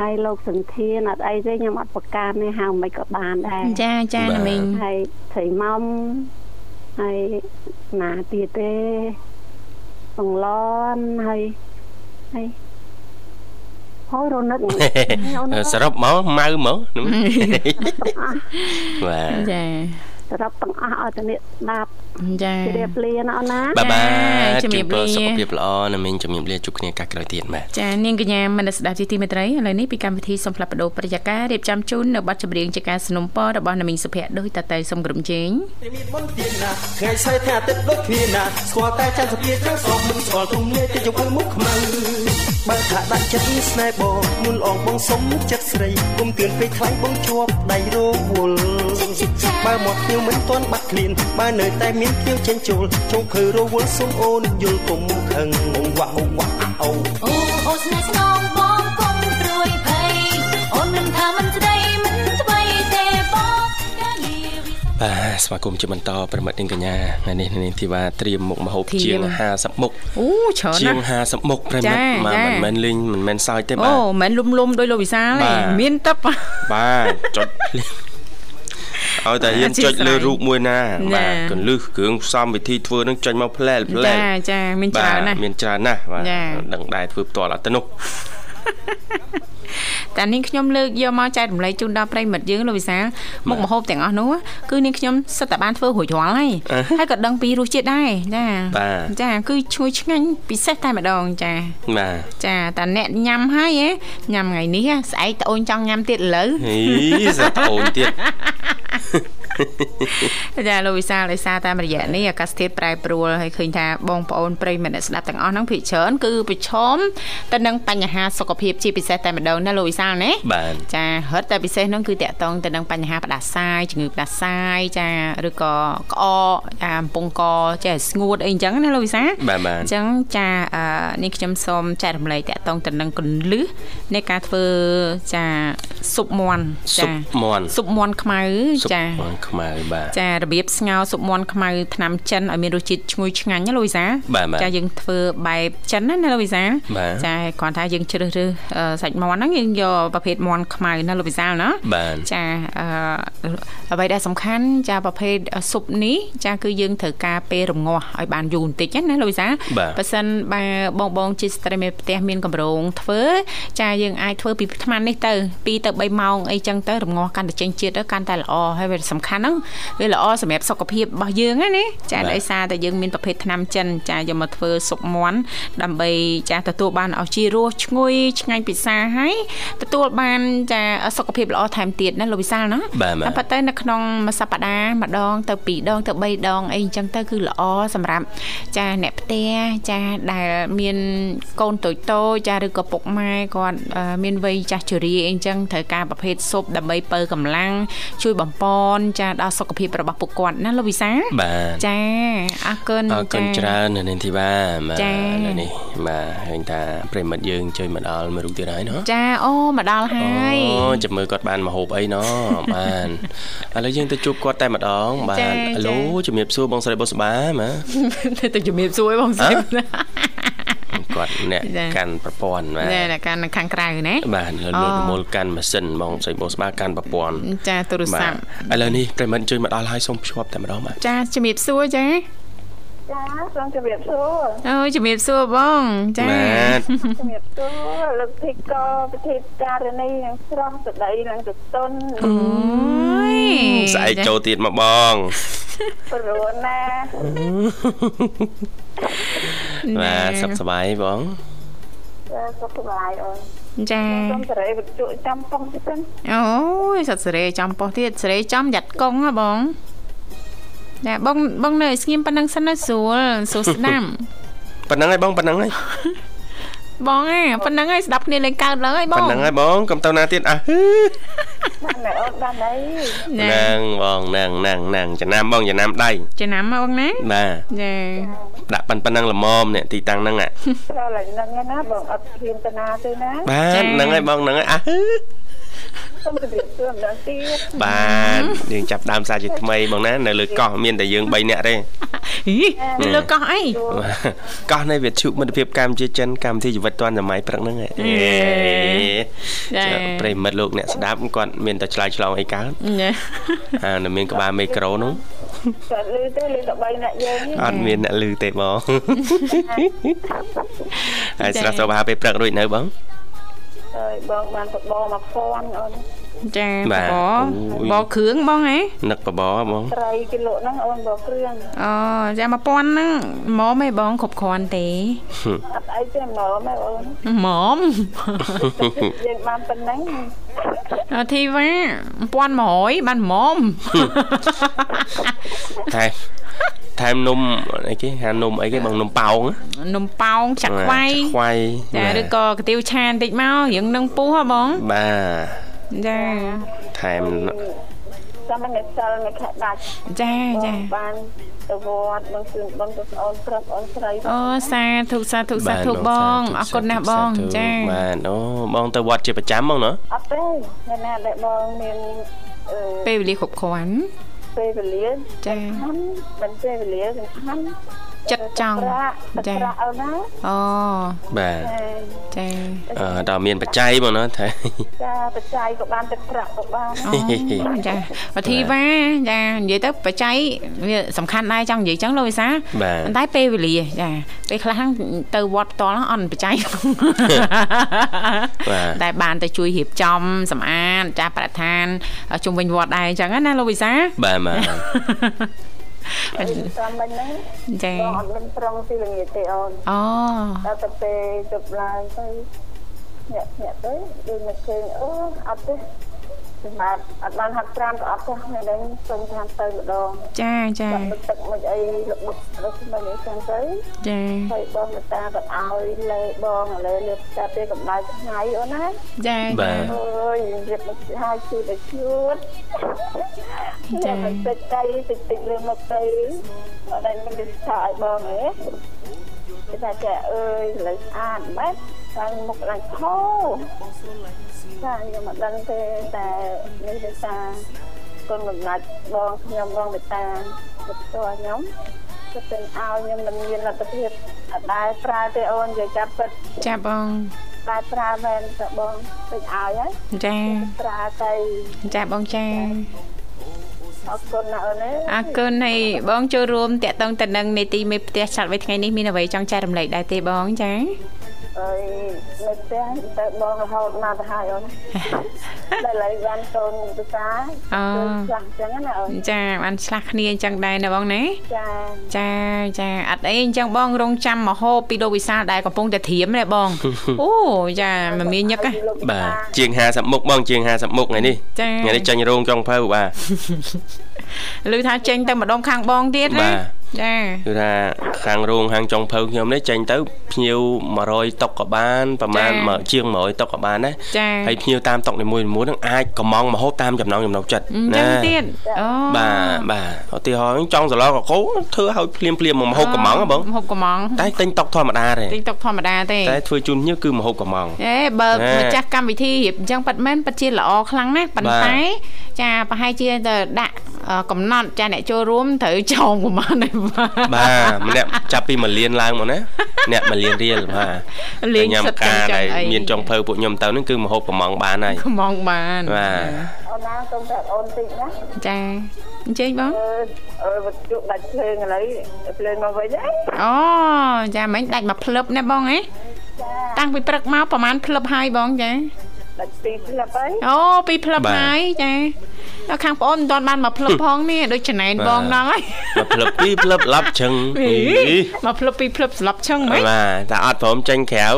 ហើយលោកសន្ធានអត់អីទេខ្ញុំអត់ប្រកាសទេហៅមិនក៏បានដែរចាចាណាមីងហើយត្រីមុំហើយណាទៀតទេបងឡនហើយហើយ ហើយរនឹកអូនសរុបមកម៉ៅហ្មងទាំងអស់បាទចាសរុបទាំងអស់ឲ្យតែនេះស្ដាប់ ចាជម្រាបលាណាអូនណាបាទបាទជម្រាបលាសុខភាពល្អណាមីងជម្រាបលាជួបគ្នាឱកាសក្រោយទៀតបាទចានាងកញ្ញាមនស្ដាប់ជាទីមេត្រីឥឡូវនេះពីកម្មវិធីសំផ្លាប់បដោប្រយាកររៀបចំជូននៅប័ណ្ណចម្រៀងជាការสนុំពររបស់ណាមីងសុភ័ក្រដោយតតែសំក្រុមជេងមានមុនទៀតណាថ្ងៃស្អែកថ្ងៃអាទិត្យដូចគ្នាណាស្គាល់តែចាំសុភាត្រូវស្គាល់មុខស្គាល់ទុំនេះទៅជុំមុខខ្មៅបើថាដាក់ចិត្តស្នេហ៍បងមុនអងបងសុំចិត្តស្រីគុំទឿនពេកខ្លាំងបងជាប់ដៃរវល់ បើមកភ្នៀវមិនទាន់បាត់ឃ្លានបើនៅតែមានភ្នៀវចេញចូលចុងភើរវល់សុំអូនយល់គុំខឹងអងវ៉ាអងវ៉ាអូអូអូស្នេហ៍ស្នងបងកុំព្រួយភ័យអូននឹងថាមិនស្ដីមិនថ្មីបាទស្វាគមន៍ជាបន្តប្រិមិត្តនាងកញ្ញាថ្ងៃនេះនាងធីវ៉ាត្រៀមមុខម្ហូបធៀមជាង50មុខអូច្រើនជាណាងស់50មុខប្រិមិត្តចាបាទចាមិនមែនលេងមិនមែនសើចទេអូបាទមិនមែនលុំលុំដោយលោកវិសាលបាទេទមានទឹកបាទចុចភ្លាម ឲ្យតែហ៊ានចុចលើរូបមួយណាចាបាទកន្លឹះគ្រឿងផ្សំវិធីធ្វើនឹងចេញមកផ្លែលផ្លែលចាចាមានច្រើនណាស់មានច្រើនណាស់បាទចាដឹងដែរធ្វើផ្ទាល់អត់ទៅនោះ តែនាងខ្ញុំលើកយកមកចែករំលែកជូនដល់ប្រិយមិត្តយើងលោកវិសាលមុខម្ហូបទាំងអស់នោះគឺនាងខ្ញុំសិតតែបានធ្វើរួចរាល់ហើយហើយក៏ដឹងពីរសជាតិដែរចាបាទចាគឺឈ្ងុយឆ្ងាញ់ពិសេសតែម្ដងចាបាទចាតែអ្នកញ៉ាំហើយហ៎ញ៉ាំថ្ងៃនេះស្អែកត្អូនចង់ញ៉ាំទៀតឥឡូវហីសាត្អូនទៀត ចាលោកវិសាលដោយសារតាមរយៈនេះអាកាសធាតុប្រែប្រួលហើយឃើញថាបងប្អូនប្រិយមិត្តអ្នកស្ដាប់ទាំងអស់ហ្នឹងភាគច្រើនគឺប្រឈមទៅនឹងបញ្ហាសុខភាពជាពិសេសតែម្ដងណាលោកវិសាលណាបាទចារត់តែពិសេសហ្នឹងគឺតកតងទៅនឹងបញ្ហាផ្ដាសាយជំងឺផ្ដាសាយចាឬក៏ក្អកចាកំពង់កចេះស្ងួតអីអញ្ចឹងណាលោកវិសាបាទបាទអញ្ចឹងចាអឺនេះខ្ញុំសូមចែករំលែកតកតងទៅនឹងកលឹះនៃការធ្វើចាស៊ុបមាន់ស៊ុចាបមាន់ស៊ុបមាន់ខ្មៅស៊ុបចាមាន់ខ្មៅបាទចារបៀបស្ងោរស៊ុបមាន់ខ្មៅថ្នាំចិនឲ្យមានរសជាតិឈ្ងុយឆ្ងាញ់ណាលោកវិសាបាទបាទចាយើងធ្វើបែបចិនណាណាលោកវិសាបាទចាគ្រាន់តែយើងជ្រើសរើសអឺសាច់មាន់ហ្នឹងយើងយកប្រភេទមាន់ខ្មៅណាលោកវិសាលណាបាទចាអឺអ្វីដែលសំខាន់ចាប្រភេទស៊ុបនេះចាគឺយើងត្រូវការពេលរងាស់ឲ្យបានយូរបន្តិចណាលោកវិសាបាទបើសិនបើបងបងជាស្ត្រីមេផ្ទះមានកម្រងធ្វើចាយើងអាចធ្វើពីថ្មនេះទៅ2ទៅ3ម៉ោងអីចឹងទៅរងាស់កាន់តែចេញជាតិទៅកាន់តែល្អហើយវាសំខាន់ហ្នឹងវាល្អសម្រាប់សុខភាពរបស់យើងណាណាចាបាទដោយសារតែយើងមានប្រភេទថ្នាំចិនចាយកមកធ្វើស៊ុបមាន់ដើម្បីចាទទួលបានឲ្យជីរសឈ្ងុយឆ្ងាញ់ពិសាហើយទទួលបានចាសុខភាពល្អថែមទៀតណាលោកវិសាលណាបាទបាទតែប៉ុន្តែនៅក្នុងមួយសប្តាហ៍ម្ដងទៅ2ដងទៅ3ដងអីអញ្ចឹងទៅគឺល្អសម្រាប់ចាអ្នកផ្ទះចាដែលមានកូនតូចតូចចាឬក៏ពុកម៉ែគាត់អឺមានវ័យចាស់ជរាអីអញ្ចឹងត្រូវការប្រភេទស៊ុបដើម្បីបើកម្លាំងជួយបំពន់ចាដល់សុខភាពរបស់ពួកគាត់ណាលោកវិសាបាទចាអរគុណអរគុណច្រើននៅនាងធីវ៉ាបាទចានៅនេះបាទឃើញថាប្រិមិត្តយើងជួយមកដល់មួយរូបទៀតហើយណោះចាអូមកដល់ហើអូយចាំមើលគាត់បានមហូបអីណោះបានឥឡូវយើងទៅជួបគាត់តែម្ដងបាចានចាអាឡូជំរាបសួរបងស្រីបុស្បាម៉ាទៅជំរាបសួរឲ្យបងស្រី គាត់អ្នកចាកាន់ប្រព័ន្ធបាទណែកាន់នៅខាងក្រៅណាបាទលើលមូលកាន់ម៉ាស៊ីនបងស្រីបុស្បាកាន់ប្រព័ន្ធចាទូរស័បាទព្ទឥឡូវនេះប្រិមិត្តជួយមកដល់ហើយសូមភ្ជាប់តែម្ដងបាទចាជំរាបសួរចាចាសូមជម្រាបសួរអូយជំរាបសួរបងចាបាទជំរាបសួរលោកភិកកពិធីការនីនឹងស្រស់ស្ដីនឹងទទុនអូយស្អែកចូលទៀតមកបងព្រោះណា បាទសុខសប្បាយបងចាសុខសប្បាយអូនចាសូមសេរីវិទ្យុចាំប៉ុងទៅអូយសត្វសេរីចំពោះទៀតសេរីចំយ៉ាត់កងហ៎បងចាបងបងនៅឲ្យស្ងៀមប៉ុណ្ណឹងសិនណាស្រួលស្រួលស្ដាប់ប៉ុណ្ណឹងហើយបងប៉ុណ្ណឹងហើយ បងអាប៉ុណ្ណឹងហើយស្ដាប់គ្នាលេងកើតឡើងហើយបងប៉ុណ្ណឹងហើយបងកុំទៅណាទៀតអះបានតែអូនបានអីចាហ្នឹងបងហ្នឹងហ្នឹងហ្នឹងចំណាំបងចំណាំដៃចំណាំមកបងណាបាទចាដាក់ប៉ុណ្ប៉ុណ្ណឹងល្មមនេះទីតាំងហ្នឹងអាឆ្លោះឡើងនឹងណាបងអត់ហ៊ានទៅណាទៅណាបាទហ្នឹងហើយបងហ្នឹងហើយអះ សូមជម្រាបសួរម្ដងទៀតបាទយើងចាប់ដើមសារជាថ្មីបងណានៅលើកោះមានតែយើង3នាក់ទេហីនៅលើកោះអីបាទកោះនៃវិទ្យុមិត្តភាពកម្ពុជាចិនកម្មវិធីជីវិតឌွန်សម័យព្រឹកហ្នឹងហ៎ចាចាប្រិមិត្តលោកអ្នកស្ដាប់គាត់មានតែឆ្លើយឆ្លងអីកើតចាអានៅមានក្បាលមីក្រូនោះគាត់លឺទៅលឺតែ3នាក់យើងនេះអត់មានអ្នកលឺទេបងហើយស្រស់សុខអាពេលព្រឹករួចនៅបង ហើយបងបានបបមកហ្វនអូនចាបាទបអូយបគ្រឿងបងហ៎នឹកបបរបងត្រីគីឡូហ្នឹងអូនបគ្រឿងអូចា1000ហ្នឹងហ្មងឯងបងគ្រប់គ្រាន់ទេអត់អីទេហ្មងម៉ែអូនហ្មងយើងបានប៉ុណ្ណឹងអត់ធីវ៉ា1100បានហ្មង ថែមថែមនំអីគេហានំអីគេបងនំប៉ោងនំប៉ោងចាក់ខ្វៃខ្វៃចាឬក៏កាទៀវឆាបន្តិចមករៀងនឹងពុះហ៎បងបាទចាថែមចាំមិនសិលមិនខះដាច់ចាចាបានទៅវត្តបងជឿនបងទៅអូនប្រាប់អូនស្រីអូសាធុសាធុសាធុបងអរគុណណាស់បងចាបាទអូបងទៅវត្តជាប្រចាំបងណាអត់ទេថ្ងៃណាដែលបងមានអឺពេលវេលាគ្រប់គ្រាន់អ ពេលវេលាចាហ្នឹងមិនពេលវេលាសំខាន់ ចិត្តចង់ប្រាក់ចាប្រាក់អូនណាអូបាទចាអឺដល់មានបច្ច័យមកណាថាចាបច្ច័យក៏បានទឹកប្រាក់ក៏បានអូចាវធីវ៉ាចានិយាយទៅបច្ច័យវាសំខាន់ដែរចង់និយាយចឹងលោកវិសាបាទប៉ុន្តែពេលវេលាចាពេលខ្លះហ្នឹងទៅវត្តផ្ទាល់ហ្នឹងអត់បច្ច័យបាទតែបានទៅជួយរៀបចំសម្អាតចាស់ប្រធានជុំវិញវត្តដែរអញ្ចឹងណាលោកវិសាបាទបាទ តាមមិញហ្នឹងចាបងអត់មានប្រងទីល្ងាចទេអូនអូដល់ទៅពេលជប់ឡើងទៅញាក់ញាក់ទៅដូចមកឃើញអូអត់ទេសម្រា ប់អត់បានហាត់ប្រាណក៏អត់ទេនៅ đây សុំតាមទៅម្ដងចាចាបាត់ទឹកទឹកមួយអីលបុកដល់ស្មិនអីចឹងទៅចាហើយបងមេតាក៏ឲ្យលេបងលេលើតែពេលកម្ដៅថ្ងៃអូនណាចាបាទអើយរៀបមកឲ្យជួយតែជួតចាមិនតិចទៅតិចតិចលើមកទៅអត់ដែលមានទៅថាឲ្យបងហ៎គេថាចាអើយលើស្អាតបែប តែមុខឡើងខោចាខ្ញុំមិនដឹងទេតែនេះដោយសារគុណកំណត់បងខ្ញុំបងមេតាទៅផ្ទាល់ខ្ញុំទៅទៅឲ្យខ្ញុំមិនមានលទ្ធភាពអត់ដែលប្រើទេអូននិយាយចាប់ពិតចាបងតែប្រើមែនតើបងពេញឲ្យហើយចាប្រើទៅចាបងចាអរគុណណាស់អូនណាអរគុណហើយបងចូលរួមតាក់ទងទៅនឹងនេតិមេផ្ទះឆាត់វិញថ្ងៃនេះមានអ្វីចង់ចែករំលែកដែរទេបងចា ហើយនៅផ្ទះទៅបងរហូតមកទៅហើយអូនដល់ឡើយបានកូនទៅសាអូឆ្លាស់អញ្ចឹងណាអូនចាបានឆ្លាស់គ្នាអញ្ចឹងដែរណាបងណាចាចាចាអត់អីអញ្ចឹងបងរងចាំមហោពីលោកវិសាលដែរកំពុងតែត្រៀមដែរបងអូចាមិនមានញឹកទេបាទជាង50មុខបងជាង50មុខថ្ងៃនេះថ្ងៃនេះចាញ់រោងចុងភៅបាទឮថាចេញទៅម្ដុំខាងបងទៀតណាបាទ ចាគឺថាខាងរោងខាងចុងភៅខ្ញុំនេះចេញទៅភ្ញៀវ100តុកក៏បានប្រហែលមកជាង100តុកក៏បានណាចាហើយភ្ញៀវតាមតុកនីមួយៗហ្នឹងអាចកំងមហូបតាមចំណង់ចំណូលចិត្តអញ្ចឹងទៀតអូបាទបាទឧទាហរណ៍ចង់សឡកកោធ្វើឲ្យភ្លាមភ្លាមៗមកមហូបកំងហ៎បងមហូបកំងតែទិញតុកធម្មតាទេទិញតុកធម្មតាទេតែធ្វើជូនភ្ញៀវគឺមហូបកំងអេបើណែម្ចាស់កម្មវិធីរៀបអញ្ចឹងប៉ាត់មែនប៉ាត់ជាល្អខ្លាំងណាស់ប៉ុន្បាទតែចាប្រហែលជាទៅដាក់អឺកំណត់ចាអ្នកចូលរួមត្រូវចងប្រមាណទេបាទបាទម្នាក់ចាប់ពី1លានឡើងមកណាអ្នក1លានរៀលបាទលេងញ៉ាំសិតការចឹដែលងអីមានចុងភៅពួកខ្ញុំទៅហ្នឹងគឺមហូបកំងបានហើយកំងបានបាទអូនណាសូមប្រាប់អូនតិចណាចាអញ្ជើញបងអឺអឺវត្ថុដាច់ភ្លើងឥឡូវភ្លើងមកវិញហ៎អូចាមិញដាច់មកភ្លឹបណាបងហ៎ចាតាំងពីព្រឹកមកប្រហែលភ្លឹបហើយបងចាដាច់ពីផ្លាប់ហើយអូពីភ្លឹបហើយចា ដល់ខាងប្អូនមិនទាន់បានមកភ្លឹបផងនេះដូចចំណែនបងដល់ហើយមកផ្លឹបពីរផ្លឹបឡប់ជឹងអីមកភ្លឹបពីភ្លឹបស្លាប់ឈឹងហ្មងបាទតែអត់ព្រមចេញក្រៅ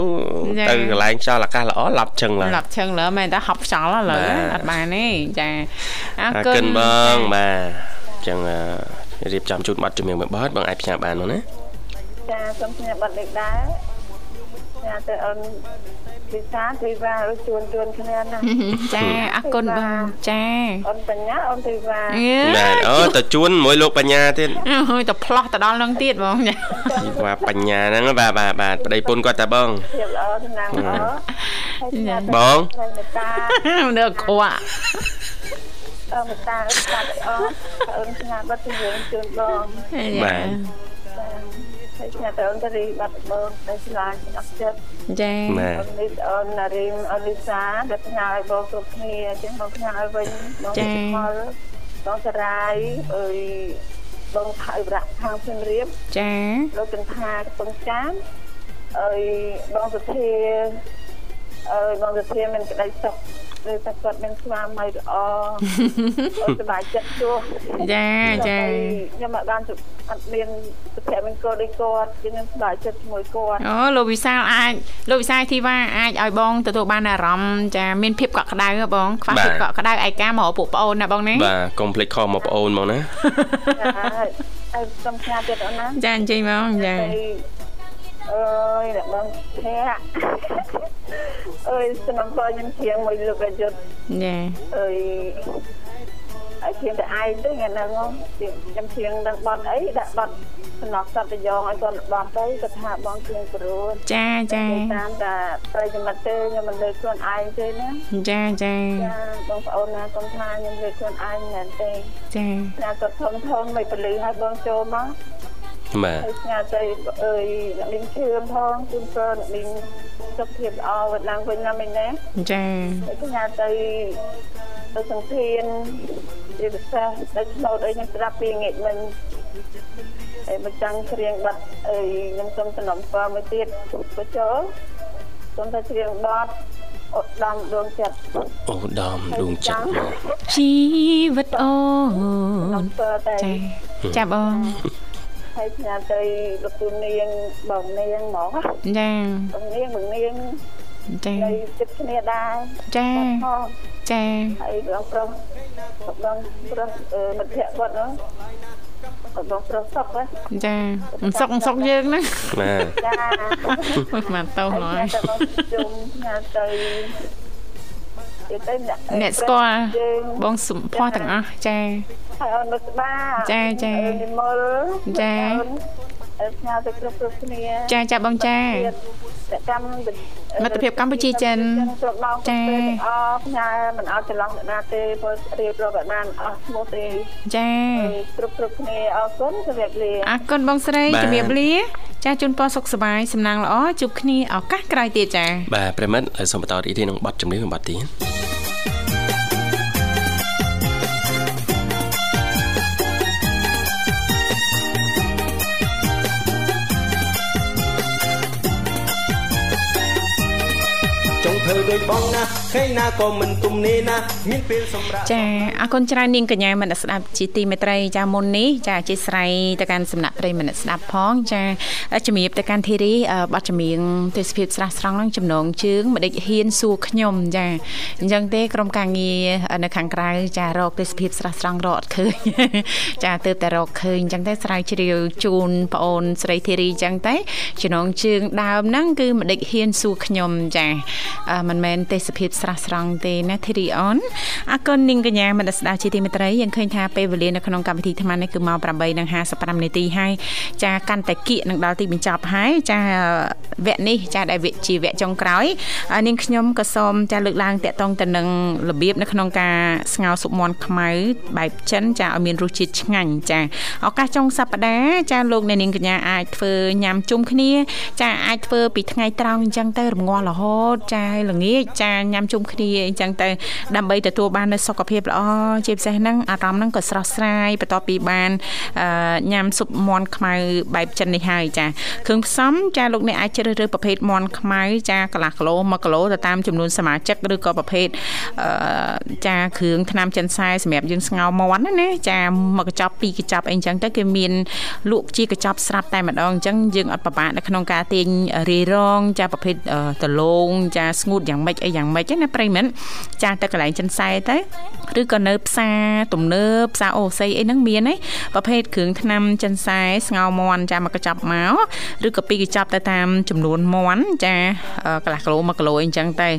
ចាទៅកន្លែងខ្យល់អាកាសល្អឡប់ជឹងឡើយស្លាប់ឈឹងលើមែនតើហប់ខ្យល់ឡើយបាទអត់បានទេចាអរអរគុគុណណបងបាទអញ្ចឹងអឺរៀបចំជូនប័ណ្ណជំនឿមួយប័ណ្ណបងអាចផ្ញើបានមកណាចាសូមផ្ញើប័ណ្ណនេះដែរ ចាទៅអូនពិសាទីវ៉ាឬជួនជួនគ្នាណាចាអរគុណបងចាអូនបញ្ញាអូនទីវ៉ាអឺបាទអូទៅជួនមួយលោកបញ្ញាទៀតអើយទៅផ្លោះទៅដល់នឹងទៀតបងចាជីវ៉ាបញ្ញាហ្នឹងបាទបាទបាទប្តីពុនគាត់តាបងភាពល្អសំណាងល្អហើយផ្ញើទៅបងហើយមេតានៅខ្វាក់អឺមេតាអត់ស្ដាប់អត់អូនផ្ញើប័ណ្ណជំនឿជូនបងបាទ ហើយផ្ញើទៅអូនទៅរីបាត់បងដែលឆ្លាញ់អត់ចិត្តចាបាទអូននេះអូនណារីមអូនលីសាដែលផ្ញើឲ្យបងគ្រប់គ្នាអញ្ចឹងបងផ្ញើឲ្យវិញបងមកបងសរាយអើយបងថៃប្រាក់ខាងភ្នំរៀបចាលោកកន្ថាកំពង់ចាមអើយបងសុធាអើយបងសុធាមានក្តីសុខ ឬតែគាត់មានស្វាមីល្អអូនសប្បាយចិត្តជួបចាចាខ្ញុំអត់បានអត់មានសុភមង្គលដូចគាត់ខ្ញុំសប្បាយចិត្តជាមួយគាត់អូលោកវិសាលអាចលោកវិសាលធីវ៉ាអាចឲ្យបងទទួលបានអារម្មណ៍ចាមានភាពកក់ក្ដៅហ៎បងខ្វះភាពកក់ក្ដៅឯកាមកពួកប្អូនណាបងណាបាទកុំភ្លេចខំមកប្អូនមកណាហើយហើយសុំផ្ញើទៀតអូនណាចាអញ្ជើញបងចាហើយអើយអ្នកបងភ័ក្រ អើយស្នំបងខ្ញុំជាងមួយលោកអាយុទ្ធចាអើយអហើយជាងតែឯងទៅថ្ងៃហ្នឹងខ្ញុំជាងនឹងបត់អីដាក់បត់សំណក់សត្វប្រយ៉ងឲ្យគាត់បត់ទៅគាត់ថាបងជាងព្រោះចាចាតាមតែប្រិយមិត្តទេខ្ញុំមិនលើខ្លួនឯងទេណាចាចាចាបងប្អូនណាកុំថាខ្ញុំលើខ្លួនឯងមែនទេចាតែគាត់ធំធំមិនពលឺឲ្យបងចូលមក បាទហើយស្ងាត់ទៅអើយអ្នកលីងឈឿនផងជូនព្រអ្នកលីងសុខភាពល្អវត្តឡើងវិញណាមិញណាចាហើយស្ងាត់ទៅទៅសង្ធានជាពិសេសទៅឆ្នោតអីខ្ញុំស្ដាប់ពីងាកមិនហើយមកចាំងច្រៀងបាត់អីខ្ញុំសូមសំណុំពរមួយទៀតបញ្ចូលសូមតែច្រៀងបាត់អូដាំដួងចិត្តអូដាំដួងចិត្តជីវិតអូនចាចាបង ហើយផ្ញើទៅលោកពូនាងបងនាងហ្មងចាបងនាងបងនាងចានៅចិត្តគ្នាដែរចាចាហើយបងប្រុសបងប្រុសមិត្តភក្តិគាត់ហ្នឹងបងប្រុសសុកចាមិនសុកសុកយើងហ្នឹងបាទចាមកតោះហើយជុំញ៉ាំទៅ អ្នកស្គាល់បងសុភ័ណ្ឌទាំងអស់ចាហើយអូនមកស្បាចាចានិមលចា ផ្ញើទៅគ្រប់គ្រប់គ្នាចាចាបងចាកម្មមិត្តភាពកម្ពុជាចិនចាអរផ្ញើមិនអត់ច្រឡំអ្នកណាទេព្រោះរៀបរាប់បានអស់ឈ្មោះទេចាគ្រប់គ្រប់គ្នាអរគុណជម្រាបលាអរគុណបងស្រីជម្រាបលាចាជូនពរសុខសប្បាយសំណាងល្អជួបគ្នាឱកាសក្រោយទៀតចាបាទប្រិមិត្តសូមបន្តរីករាយនឹងបទចម្រៀងបទទៀត ធ្វើដូចបងណាឃើញណាក៏មិនទុំនេណាមានពេលសម្រាប់ចាអរគុណច្រើននាងកញ្ញាមនស្ដាប់ជាទីមេត្រីចាមុននេះចាអធិស្ឋានទៅកាន់សំណាក់ប្រិយមនស្ដាប់ផង ចាជំរាបទៅកាន់ធីរីប័ណ្ណចម្រៀងទេសភាពស្រស់ស្រង់នឹងចំណងជើងម្ដេចហ៊ានសួរខ្ញុំចាអញ្ចឹងទេក្រុមការងារនៅខាងក្រៅចារកទេសភាពស្រស់ស្រង់រកអត់ឃើញចាទើបតែរកឃើញអញ្ចឹងទេស្រាវជ្រាវជូនប្អូនស្រីធីរីអញ្ចឹងទេចំណងជើងដើមហ្នឹងគឺម្ដេចហ៊ានសួរខ្ញុំចាមិនមែនទេសភាពស្រស់ស្រង់ទេណាធីរីអនអរគុណនាងកញ្ញាមនស្ដាប់ជាទីមេត្រីយើងឃើញថាពេលវេលានៅក្នុងកម្មវិធីថ្មនេះគឺម៉ោង8:55នាទីហើយចាកាន់តែគៀកនឹងដល់ទីបញ្ចប់ហើយចាវគ្គនេះចាដែលវគ្គជាវគ្គចុងក្រោយនាងខ្ញុំក៏សូមចាលើកឡើងតាក់ទងទៅនឹងរបៀបនៅក្នុងការស្ងោរស៊ុបមាន់ខ្មៅបែបចិនចាឲ្យមានរសជាតិឆ្ងាញ់ចាឱកាសចុងសប្តាហ៍ចាលោកអ្នកនាងកញ្ញាអាចធ្វើញ៉ាំជុំគ្នា ចាអាចធ្វើពីថ្ងៃត្រង់អញ្ចឹងទៅរងាស់រហូតចាល្ងាចចាញ៉ាំជុំគ្នាអញ្ចឹងទៅដើម្បីទទួលបាននូវសុខភាពល្អជាពិសេសហ្នឹងអារម្មណ៍ហ្នឹងក៏ស្រស់ស្រាយបន្ទាប់ពីបានញ៉ាំស៊ុបមាន់ខ្មៅបែបចិននេះហើយចាគ្រឿងផ្សំចាលោកអ្នកអាចជ្រើសរើសប្រភេទមាន់ខ្មៅចាកន្លះគីឡូ1គីឡូទៅតាមចំនួនសមាជិកឬក៏ប្រភេទចាគ្រឿងថ្នាំចិនខ្សែសម្រាប់យើងស្ងោរមាន់ណាណាចាមកកញ្ចប់ពីរកញ្ចប់អីអញ្ចឹងទៅគេមានលក់ជាកញ្ចប់ស្រាប់តែម្ដងអញ្ចឹងយើងអត់ពិបាកនៅក្នុងការទាញរីរងចាប្រភេទដលងចាស្ងួតយ៉ាងម៉េចអីយ៉ាងម៉េចណាប្រិមិត្តចាទៅកន្លែងចិនសែទៅឬក៏នៅផ្សារទំនើបផ្សារអូស័យអីហ្នឹងមានហីប្រភេទគ្រឿងថ្នាំចិនសែស្ងោមន់ចាមកកញ្ចប់មកឬក៏ពីរកញ្ចប់ទៅតាមចំនួនមន់ចាកន្លះគីឡូ1គីឡូអីចឹងទៅ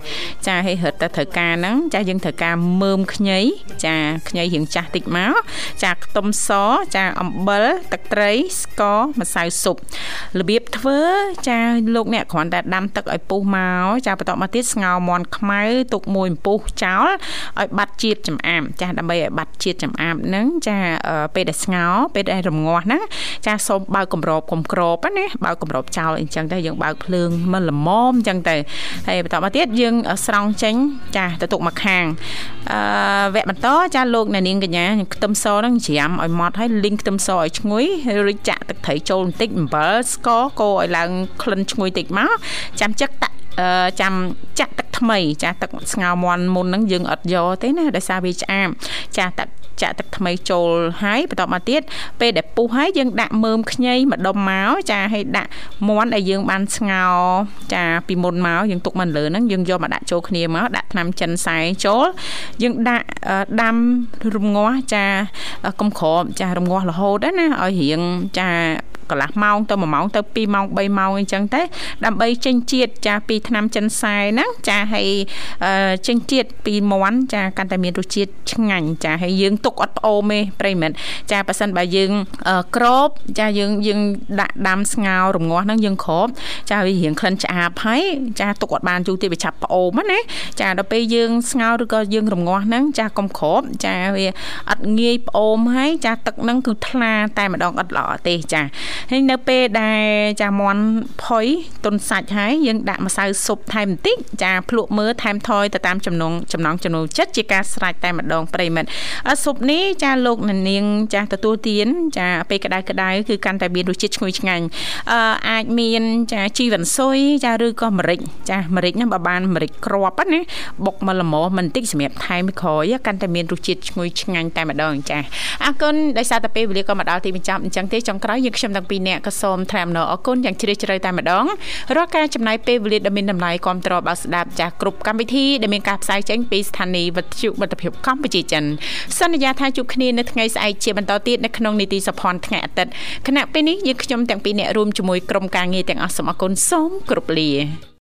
ចាហេរត់ទៅត្រូវការហ្នឹងចាយើងត្រូវការមើមខ្ញីចាខ្ញីរៀងចាស់តិចមកចាខ្ទឹមសចាអំបិលទឹកត្រីស្ករម្សៅស៊ុបរបៀបធ្វើចាលោកអ្នកគ្រាន់តែដាំទឹកឲ្យពុះមកចាបន្តមកទៀតស្ងោរមាន់ខ្មៅទុកមួយពុះចោលឲ្យបាត់ជាតិចំអាមចាដើម្បីឲ្យបាត់ជាតិចំអាមហ្នឹងចាពេលដែលស្ងោរពេលដែលរងាស់ហ្នឹងចាសូមបើកកម្របកំក្របណាបើកកម្របចោលអញ្ចឹងទៅយើងបើកភ្លើងមិនល្មមអញ្ចឹងទៅហើយបន្តមកទៀតយើងស្រង់ចេញចាទៅទុកមកខាងអឺវគ្គបន្តចាលោកអ្នកនាងកញ្ញាខ្ទឹមសហ្នឹងច្រាំឲ្យម៉ត់ហើយលីងខ្ទឹមសឲ្យឈ្ងុយរួចចាក់ទឹកត្រីចូលបន្តិចអំបិលស្ករកូរឲ្យឡើងក្លិនឈ្ងុយតិចមកចាំចឹកតាក់ ចាំចាក់ទឹកថ្មី ចាស់ទឹកស្ងោរមាន់មុនហ្នឹងយើងអត់យកទេណាដោយសារវាឆ្អាបចាស់ទឹក ចាក់ទឹកថ្មីចូលហើយបន្តមកទៀតពេលដែលពុះហើយយើងដាក់មើមខ្ញីម្ដុំមកចាឲ្យដាក់មាន់ដែលយើងបានស្ងោរចាពីមុនមកយើងទុកមកលើហ្នឹងយើងយកមកដាក់ចូលគ្នាមកដាក់ថ្នាំចិនសែចូលយើងដាក់ដាំរងាស់ចាកុំក្របចារងាស់រហូតណាឲ្យរៀងចាកន្លះម៉ោងទៅ1ម៉ោងទៅ2ម៉ោង3ម៉ោងអីចឹងទៅដើម្បីចេញជាតិចាពីថ្នាំចិនសែហ្នឹងចាហើយជើងទៀតពីមាន់ចាកាន់តែមានរសជាតិឆ្ងាញ់ចាហើយយើងទុកអត់ផ្អូមទេប្រិមិត្តចាប៉ះសិនបើយើងក្របចាយើងយើងដាក់ដាំស្ងោររងាស់ហ្នឹងយើងក្របចាវារៀងក្លិនឆ្អាបហើយចាទុកអត់បានយូរទេវាឆាប់ផ្អូមណាចាដល់ពេលយើងស្ងោរឬក៏យើងរងាស់ហ្នឹងចាកុំក្របចាវាអត់ងាយផ្អូមហើយចាទឹកហ្នឹងគឺថ្លាតែម្ដងអត់ល្អទេចាហើយនៅពេលដែលចាមន់ផុយទុនសាច់ហើយយើងដាក់ម្សៅស៊ុបថែមបន្តិចចាភ្លក់មើលថែមថយទៅតាមចំណងចំណងចំណូលចិត្តជាការស្រេចតែម្ដងប្រិមិត្តស៊ុបនេះចាលោកនាងចាទទួលទានចាពេលក្តៅក្តៅគឺកាន់តែមានរសជាតិឈ្ងុយឆ្ងាញ់អឺអាចមានចាជីវ៉ាន់ស៊ុយចាឬក៏ម្រេចចាម្រេចហ្នឹងបើបានម្រេចគ្រាប់ណាបុកមកល្មមមិនតិចសម្រាប់ថែមក្រោយកាន់តែមានរសជាតិឈ្ងុយឆ្ងាញ់តែម្ដងចាអរគុណដោយសារតែពេលវេលាក៏មកដល់ទីបញ្ចប់អញ្ចឹងទេចុងក្រោយយើងខ្ញុំទាំងពីរនាក់ក៏សូមថ្លែងអំណរអគុណយ៉ាងជ្រាលជ្រៅតែម្ដងរាល់ការចំណាយពេលវេលាដ៏មានតម្លៃគ្រប់តរបើស្ដាប់ចាស់គ្រប់កម្មវិធីដែលមានការផ្សាយចេញពីស្ថានីយ៍វិទ្យុមិត្តភាពកម្ពុជាចិនសន្យាថាជួបគ្នានៅថ្ងៃស្អែកជាបន្តទៀតនៅក្នុងនីតិសភ័ណ្ឌថ្ងៃអាទិត្យគណៈពេលនេះយើងខ្ញុំទាំងពីរនាក់រួមជាមួយក្រុមការងារទាំងអស់សូមអគុណសូមគោរពលា